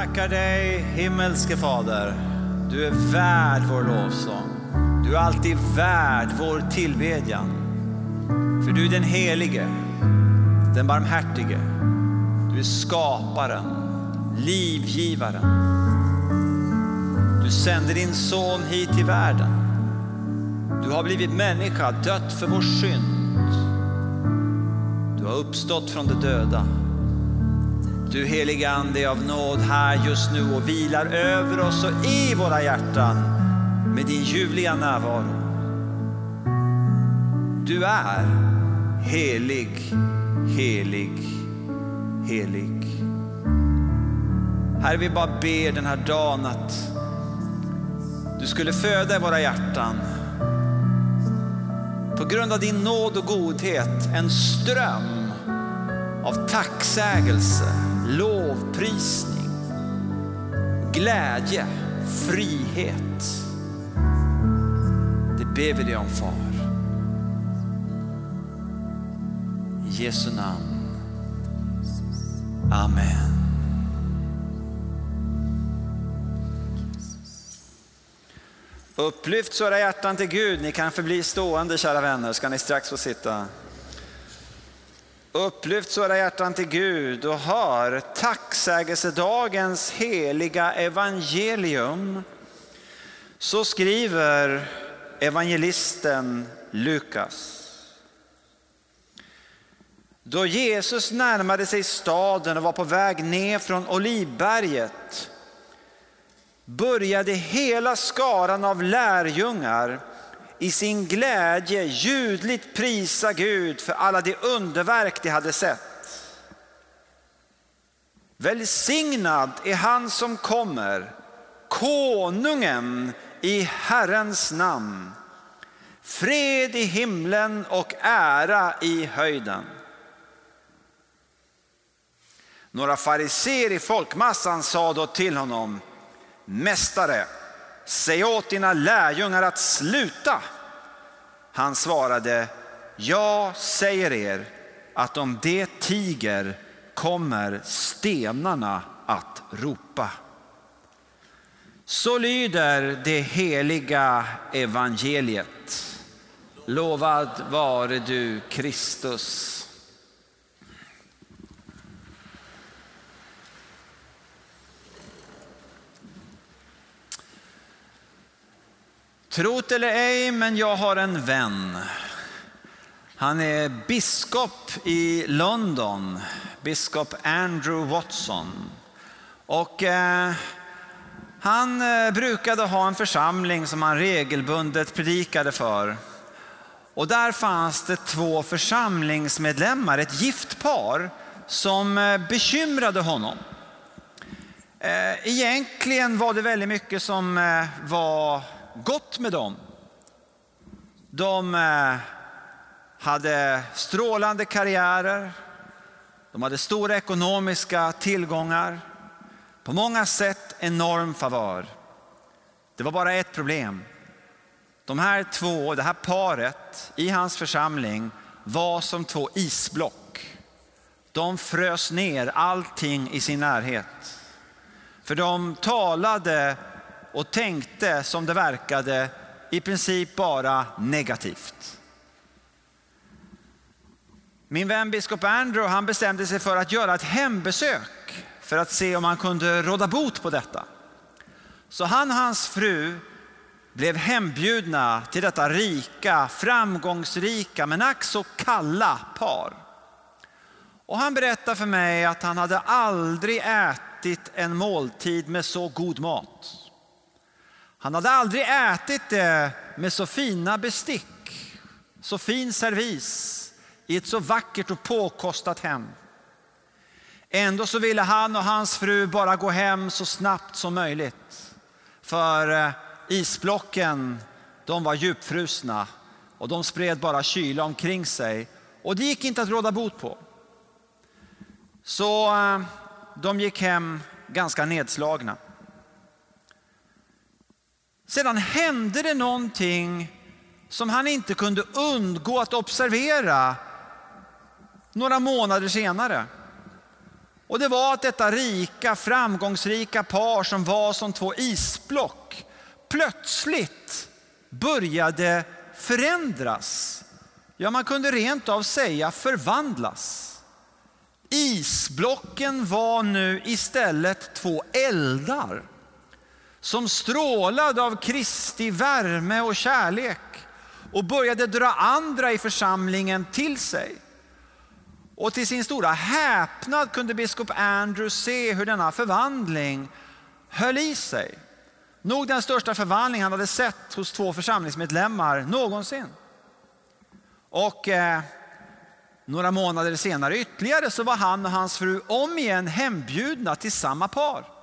tackar dig himmelske Fader. Du är värd vår lovsång. Du är alltid värd vår tillbedjan. För du är den helige, den barmhärtige. Du är skaparen, livgivaren. Du sände din son hit till världen. Du har blivit människa, dött för vår synd. Du har uppstått från de döda. Du heliga Ande av nåd här just nu och vilar över oss och i våra hjärtan med din ljuvliga närvaro. Du är helig, helig, helig. Herre, vi bara ber den här dagen att du skulle föda i våra hjärtan på grund av din nåd och godhet en ström av tacksägelse, lovprisning, glädje, frihet. Det ber vi dig om far. I Jesu namn. Amen. Upplyft så era hjärtan till Gud. Ni kan förbli stående kära vänner, ska ni strax få sitta. Upplyft era hjärtan till Gud och hör tacksägelsedagens heliga evangelium. Så skriver evangelisten Lukas. Då Jesus närmade sig staden och var på väg ner från Olivberget började hela skaran av lärjungar i sin glädje ljudligt prisa Gud för alla de underverk de hade sett. Välsignad är han som kommer, konungen i Herrens namn. Fred i himlen och ära i höjden. Några fariser i folkmassan sa då till honom, Mästare, säg åt dina lärjungar att sluta. Han svarade, jag säger er att om det tiger kommer stenarna att ropa. Så lyder det heliga evangeliet. Lovad vare du Kristus. Trot eller ej, men jag har en vän. Han är biskop i London, biskop Andrew Watson. Och eh, han eh, brukade ha en församling som han regelbundet predikade för. Och där fanns det två församlingsmedlemmar, ett gift par, som eh, bekymrade honom. Eh, egentligen var det väldigt mycket som var gott med dem. De eh, hade strålande karriärer, de hade stora ekonomiska tillgångar, på många sätt enorm favör. Det var bara ett problem. De här två, det här paret i hans församling var som två isblock. De frös ner allting i sin närhet. För de talade och tänkte som det verkade i princip bara negativt. Min vän biskop Andrew han bestämde sig för att göra ett hembesök för att se om han kunde råda bot på detta. Så han och hans fru blev hembjudna till detta rika, framgångsrika men ack så kalla par. Och han berättade för mig att han hade aldrig ätit en måltid med så god mat. Han hade aldrig ätit det med så fina bestick, så fin servis i ett så vackert och påkostat hem. Ändå så ville han och hans fru bara gå hem så snabbt som möjligt. För eh, isblocken, de var djupfrusna och de spred bara kyla omkring sig. Och det gick inte att råda bot på. Så eh, de gick hem ganska nedslagna. Sedan hände det någonting som han inte kunde undgå att observera några månader senare. Och det var att detta rika, framgångsrika par som var som två isblock plötsligt började förändras. Ja, man kunde rent av säga förvandlas. Isblocken var nu istället två eldar som strålade av Kristi värme och kärlek och började dra andra i församlingen till sig. Och till sin stora häpnad kunde biskop Andrew se hur denna förvandling höll i sig. Nog den största förvandling han hade sett hos två församlingsmedlemmar någonsin. Och eh, några månader senare ytterligare så var han och hans fru om igen hembjudna till samma par.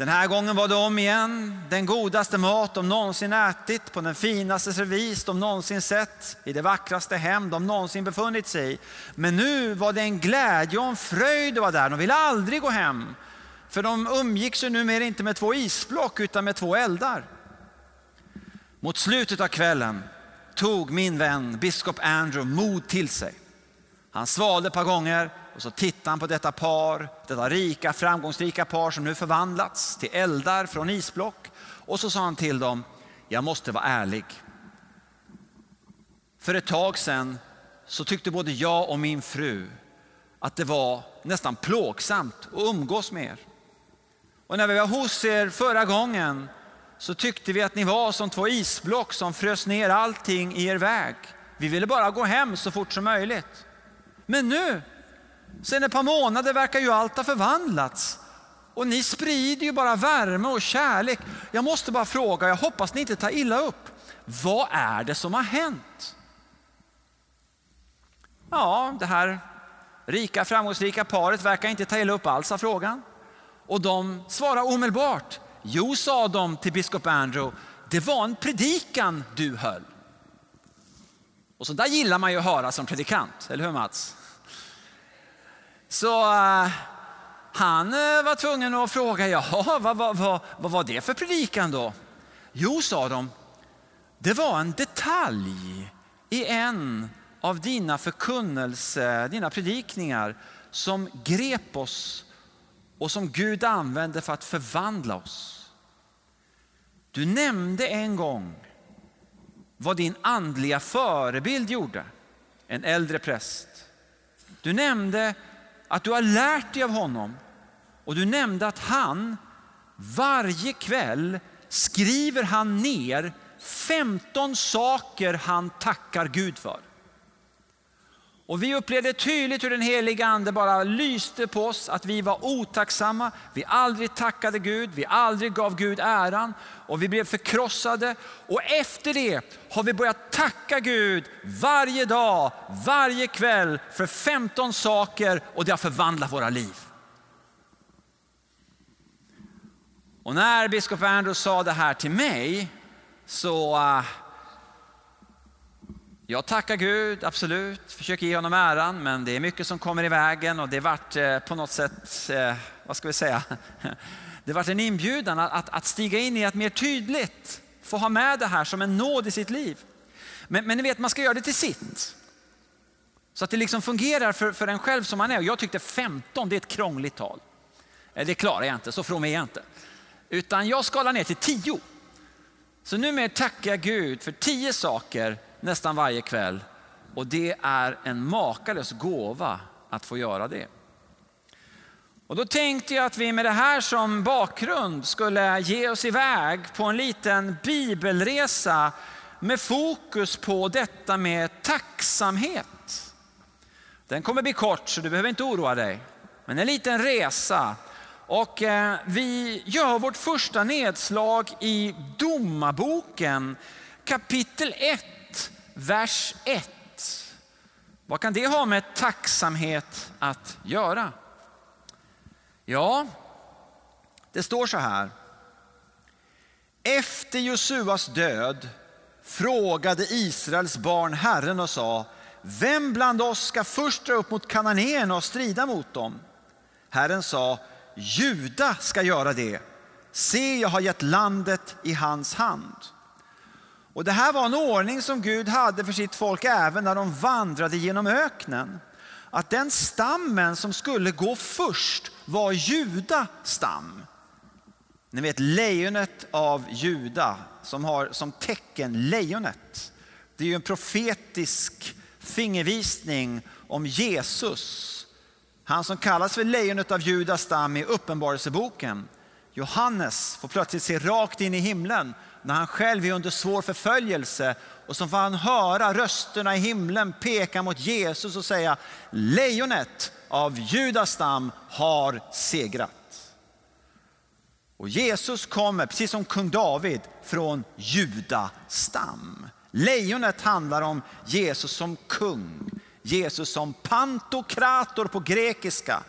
Den här gången var det om igen den godaste mat de någonsin ätit på den finaste servis de någonsin sett i det vackraste hem de någonsin befunnit sig i. Men nu var det en glädje och en fröjd att vara där. De ville aldrig gå hem. För de umgicks ju numera inte med två isblock utan med två eldar. Mot slutet av kvällen tog min vän biskop Andrew mod till sig. Han svalde ett par gånger och så tittade han på detta par, detta rika framgångsrika par som nu förvandlats till eldar från isblock. Och så sa han till dem, jag måste vara ärlig. För ett tag sedan så tyckte både jag och min fru att det var nästan plågsamt att umgås med er. Och när vi var hos er förra gången så tyckte vi att ni var som två isblock som frös ner allting i er väg. Vi ville bara gå hem så fort som möjligt. Men nu, sen ett par månader verkar ju allt ha förvandlats. Och ni sprider ju bara värme och kärlek. Jag måste bara fråga, jag hoppas ni inte tar illa upp. Vad är det som har hänt? Ja, det här rika framgångsrika paret verkar inte ta illa upp alls av frågan. Och de svarar omedelbart. Jo, sa de till biskop Andrew, det var en predikan du höll. Och så där gillar man ju att höra som predikant, eller hur Mats? Så uh, han uh, var tvungen att fråga, jaha, vad, vad, vad, vad var det för predikan då? Jo, sa de, det var en detalj i en av dina förkunnelse, dina predikningar som grep oss och som Gud använde för att förvandla oss. Du nämnde en gång vad din andliga förebild gjorde, en äldre präst. Du nämnde att du har lärt dig av honom och du nämnde att han varje kväll skriver han ner 15 saker han tackar Gud för. Och vi upplevde tydligt hur den heliga ande bara lyste på oss, att vi var otacksamma, vi aldrig tackade Gud, vi aldrig gav Gud äran och vi blev förkrossade. Och efter det har vi börjat tacka Gud varje dag, varje kväll för 15 saker och det har förvandlat våra liv. Och när biskop Andrew sa det här till mig så uh, jag tackar Gud, absolut, försöker ge honom äran, men det är mycket som kommer i vägen och det vart eh, på något sätt, eh, vad ska vi säga, det vart en inbjudan att, att stiga in i att mer tydligt få ha med det här som en nåd i sitt liv. Men, men ni vet, man ska göra det till sitt. Så att det liksom fungerar för, för en själv som man är. Och jag tyckte 15, det är ett krångligt tal. Eh, det klarar jag inte, så from är jag inte. Utan jag skalar ner till 10. Så numera tackar jag Gud för 10 saker nästan varje kväll. Och det är en makalös gåva att få göra det. Och då tänkte jag att vi med det här som bakgrund skulle ge oss iväg på en liten bibelresa med fokus på detta med tacksamhet. Den kommer bli kort så du behöver inte oroa dig. Men en liten resa. Och eh, vi gör vårt första nedslag i Domarboken kapitel 1 vers 1. Vad kan det ha med tacksamhet att göra? Ja, det står så här. Efter Josuas död frågade Israels barn Herren och sa, vem bland oss ska först dra upp mot kananéerna och strida mot dem? Herren sa, Juda ska göra det. Se, jag har gett landet i hans hand. Och Det här var en ordning som Gud hade för sitt folk även när de vandrade genom öknen. Att den stammen som skulle gå först var Juda stam. Ni vet lejonet av Juda som har som tecken lejonet. Det är ju en profetisk fingervisning om Jesus. Han som kallas för lejonet av Judas stam i Uppenbarelseboken. Johannes får plötsligt se rakt in i himlen när han själv är under svår förföljelse och så får han höra rösterna i himlen peka mot Jesus och säga lejonet av Judas stam har segrat. Och Jesus kommer, precis som kung David, från Juda stam. Lejonet handlar om Jesus som kung, Jesus som pantokrator på grekiska,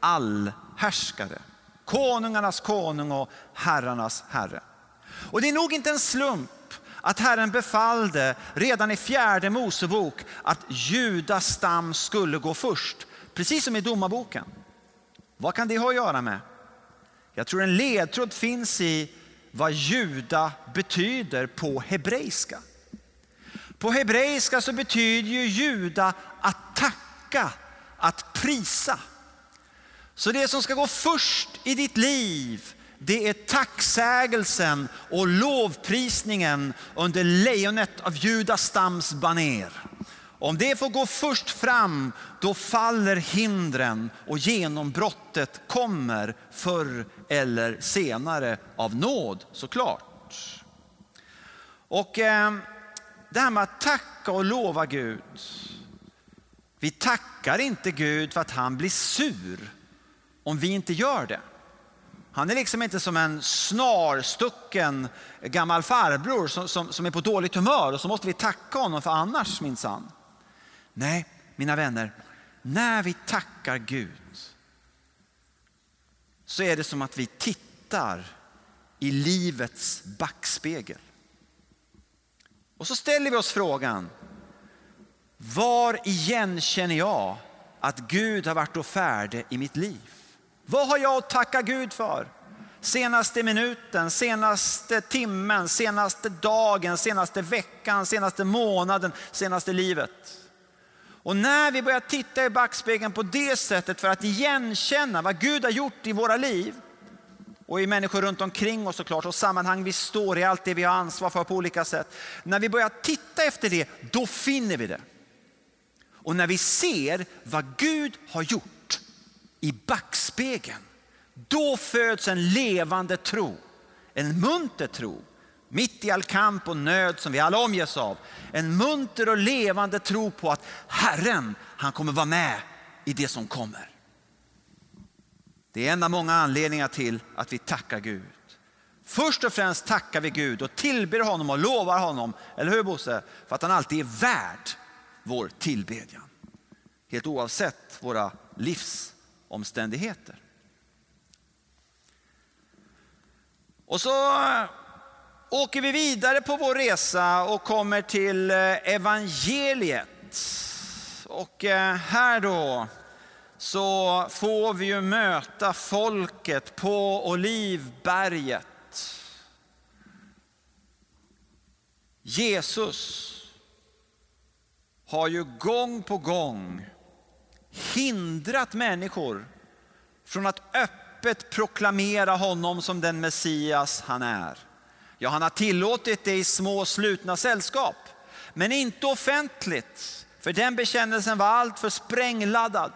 allhärskare. Konungarnas konung och herrarnas herre. Och det är nog inte en slump att Herren befallde redan i fjärde Mosebok att Judas stam skulle gå först, precis som i domarboken. Vad kan det ha att göra med? Jag tror en ledtråd finns i vad juda betyder på hebreiska. På hebreiska så betyder ju juda att tacka, att prisa. Så det som ska gå först i ditt liv, det är tacksägelsen och lovprisningen under lejonet av Judas stams baner. Om det får gå först fram, då faller hindren och genombrottet kommer förr eller senare av nåd såklart. Och eh, det här med att tacka och lova Gud. Vi tackar inte Gud för att han blir sur om vi inte gör det. Han är liksom inte som en snarstucken gammal farbror som, som, som är på dåligt humör och så måste vi tacka honom för annars minsann. Nej, mina vänner, när vi tackar Gud så är det som att vi tittar i livets backspegel. Och så ställer vi oss frågan, var igen känner jag att Gud har varit och färdig i mitt liv? Vad har jag att tacka Gud för? Senaste minuten, senaste timmen, senaste dagen, senaste veckan, senaste månaden, senaste livet. Och när vi börjar titta i backspegeln på det sättet för att igenkänna vad Gud har gjort i våra liv och i människor runt omkring oss såklart och sammanhang vi står i, allt det vi har ansvar för på olika sätt. När vi börjar titta efter det, då finner vi det. Och när vi ser vad Gud har gjort i backspegeln, då föds en levande tro, en munter tro mitt i all kamp och nöd som vi alla omges av. En munter och levande tro på att Herren, han kommer vara med i det som kommer. Det är en av många anledningar till att vi tackar Gud. Först och främst tackar vi Gud och tillber honom och lovar honom, eller hur Bosse? För att han alltid är värd vår tillbedjan. Helt oavsett våra livs omständigheter. Och så eh, åker vi vidare på vår resa och kommer till eh, evangeliet. Och eh, här då så får vi ju möta folket på Olivberget. Jesus har ju gång på gång hindrat människor från att öppet proklamera honom som den Messias han är. Ja, han har tillåtit det i små slutna sällskap, men inte offentligt. För den bekännelsen var alltför sprängladdad.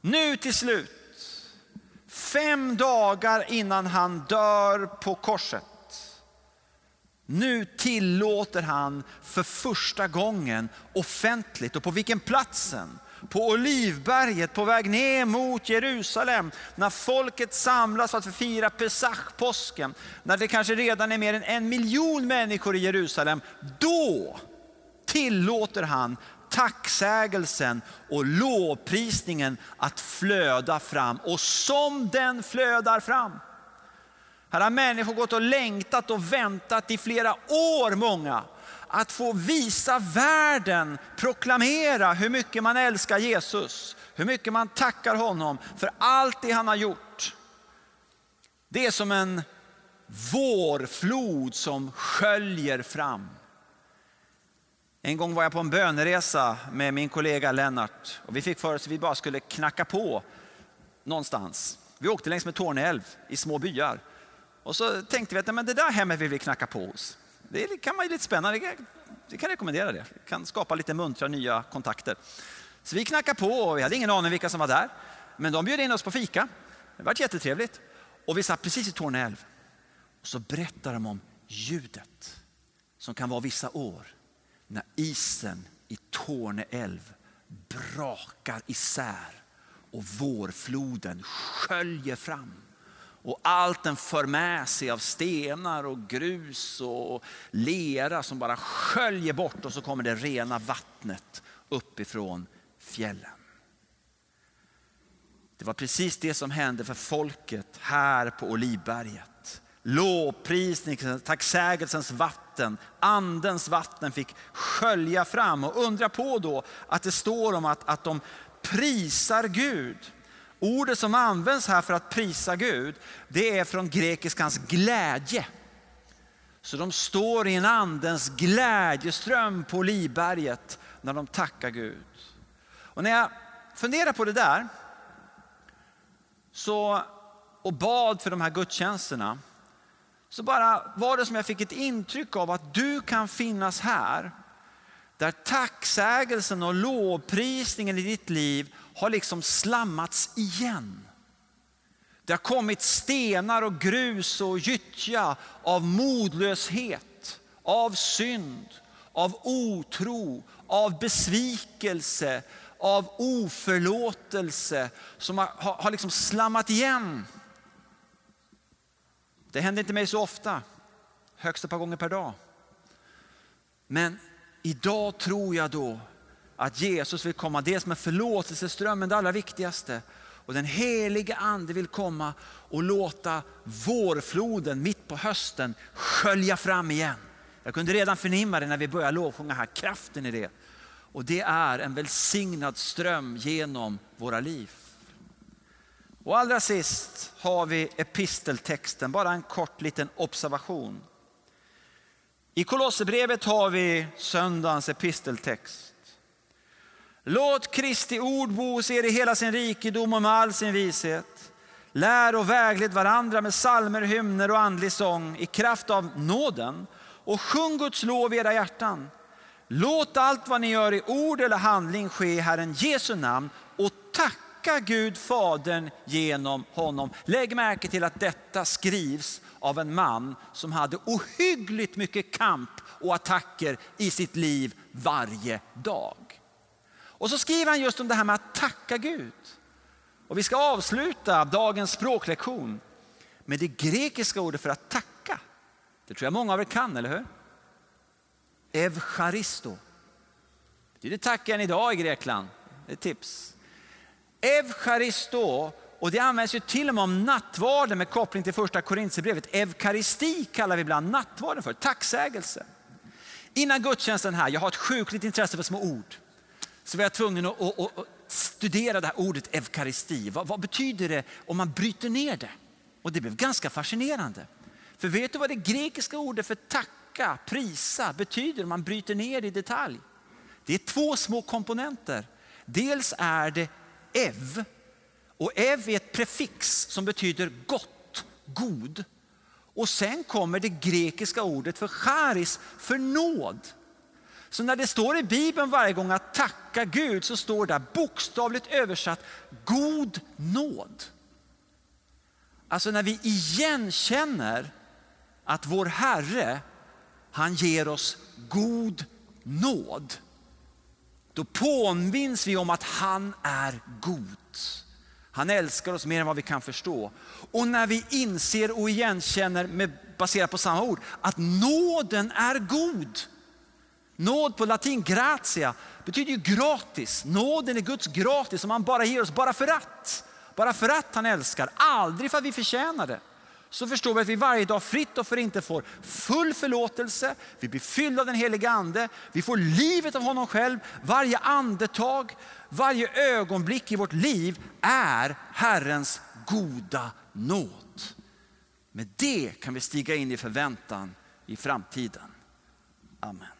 Nu till slut, fem dagar innan han dör på korset. Nu tillåter han för första gången offentligt och på vilken platsen? På Olivberget på väg ner mot Jerusalem. När folket samlas för att fira Pesach, påsken. När det kanske redan är mer än en miljon människor i Jerusalem. Då tillåter han tacksägelsen och lovprisningen att flöda fram. Och som den flödar fram. Här har människor gått och längtat och väntat i flera år många att få visa världen, proklamera hur mycket man älskar Jesus, hur mycket man tackar honom för allt det han har gjort. Det är som en vårflod som sköljer fram. En gång var jag på en böneresa med min kollega Lennart och vi fick för oss att vi bara skulle knacka på någonstans. Vi åkte längs med Torneälv i små byar. Och så tänkte vi att men det där hemmet vill vi knacka på hos. Det kan vara lite spännande, vi kan rekommendera det. Vi kan skapa lite muntra nya kontakter. Så vi knackade på och vi hade ingen aning vilka som var där. Men de bjöd in oss på fika. Det var jättetrevligt. Och vi satt precis i Torneälv. Och så berättar de om ljudet som kan vara vissa år när isen i Torne älv brakar isär och vårfloden sköljer fram. Och allt den för med sig av stenar och grus och lera som bara sköljer bort och så kommer det rena vattnet uppifrån fjällen. Det var precis det som hände för folket här på Olivberget. Lovprisningen, tacksägelsens vatten, andens vatten fick skölja fram och undra på då att det står om att, att de prisar Gud. Ordet som används här för att prisa Gud, det är från grekiskans glädje. Så de står i en andens glädjeström på Olivberget när de tackar Gud. Och när jag funderar på det där så, och bad för de här gudstjänsterna så bara var det som jag fick ett intryck av att du kan finnas här där tacksägelsen och lovprisningen i ditt liv har liksom slammats igen. Det har kommit stenar och grus och gyttja av modlöshet, av synd, av otro, av besvikelse, av oförlåtelse som har, har, liksom slammat igen. Det händer inte mig så ofta, högst ett par gånger per dag. Men idag tror jag då att Jesus vill komma dels med förlåtelseströmmen, det allra viktigaste. Och den heliga ande vill komma och låta vårfloden mitt på hösten skölja fram igen. Jag kunde redan förnimma det när vi började lovsjunga här, kraften i det. Och det är en välsignad ström genom våra liv. Och allra sist har vi episteltexten, bara en kort liten observation. I Kolosserbrevet har vi söndagens episteltext. Låt Kristi ord bo hos er i hela sin rikedom och med all sin vishet. Lär och vägled varandra med salmer, hymner och andlig sång i kraft av nåden och sjung Guds lov i era hjärtan. Låt allt vad ni gör i ord eller handling ske i Herren Jesu namn och tacka Gud Fadern genom honom. Lägg märke till att detta skrivs av en man som hade ohyggligt mycket kamp och attacker i sitt liv varje dag. Och så skriver han just om det här med att tacka Gud. Och vi ska avsluta dagens språklektion med det grekiska ordet för att tacka. Det tror jag många av er kan, eller hur? Evcharisto. Det betyder tacka än idag i Grekland. Det är ett tips. Evcharisto, och det används ju till och med om nattvarden med koppling till första Korintierbrevet. Evkaristi kallar vi ibland nattvarden för, tacksägelse. Innan gudstjänsten här, jag har ett sjukligt intresse för små ord. Så var jag tvungen att, att, att studera det här ordet eukaristi. Vad, vad betyder det om man bryter ner det? Och det blev ganska fascinerande. För vet du vad det grekiska ordet för tacka, prisa betyder om man bryter ner det i detalj? Det är två små komponenter. Dels är det ev. Och ev är ett prefix som betyder gott, god. Och sen kommer det grekiska ordet för charis, för nåd. Så när det står i Bibeln varje gång att tacka Gud så står det bokstavligt översatt god nåd. Alltså när vi igenkänner att vår Herre, han ger oss god nåd. Då påminns vi om att han är god. Han älskar oss mer än vad vi kan förstå. Och när vi inser och igenkänner, med, baserat på samma ord, att nåden är god. Nåd på latin, gratia, betyder ju gratis. Nåden är Guds gratis som han bara ger oss bara för att. Bara för att han älskar, aldrig för att vi förtjänar det så förstår vi att vi varje dag fritt och för inte får full förlåtelse, vi blir fyllda av den heliga ande, vi får livet av honom själv. Varje andetag, varje ögonblick i vårt liv är Herrens goda nåd. Med det kan vi stiga in i förväntan i framtiden. Amen.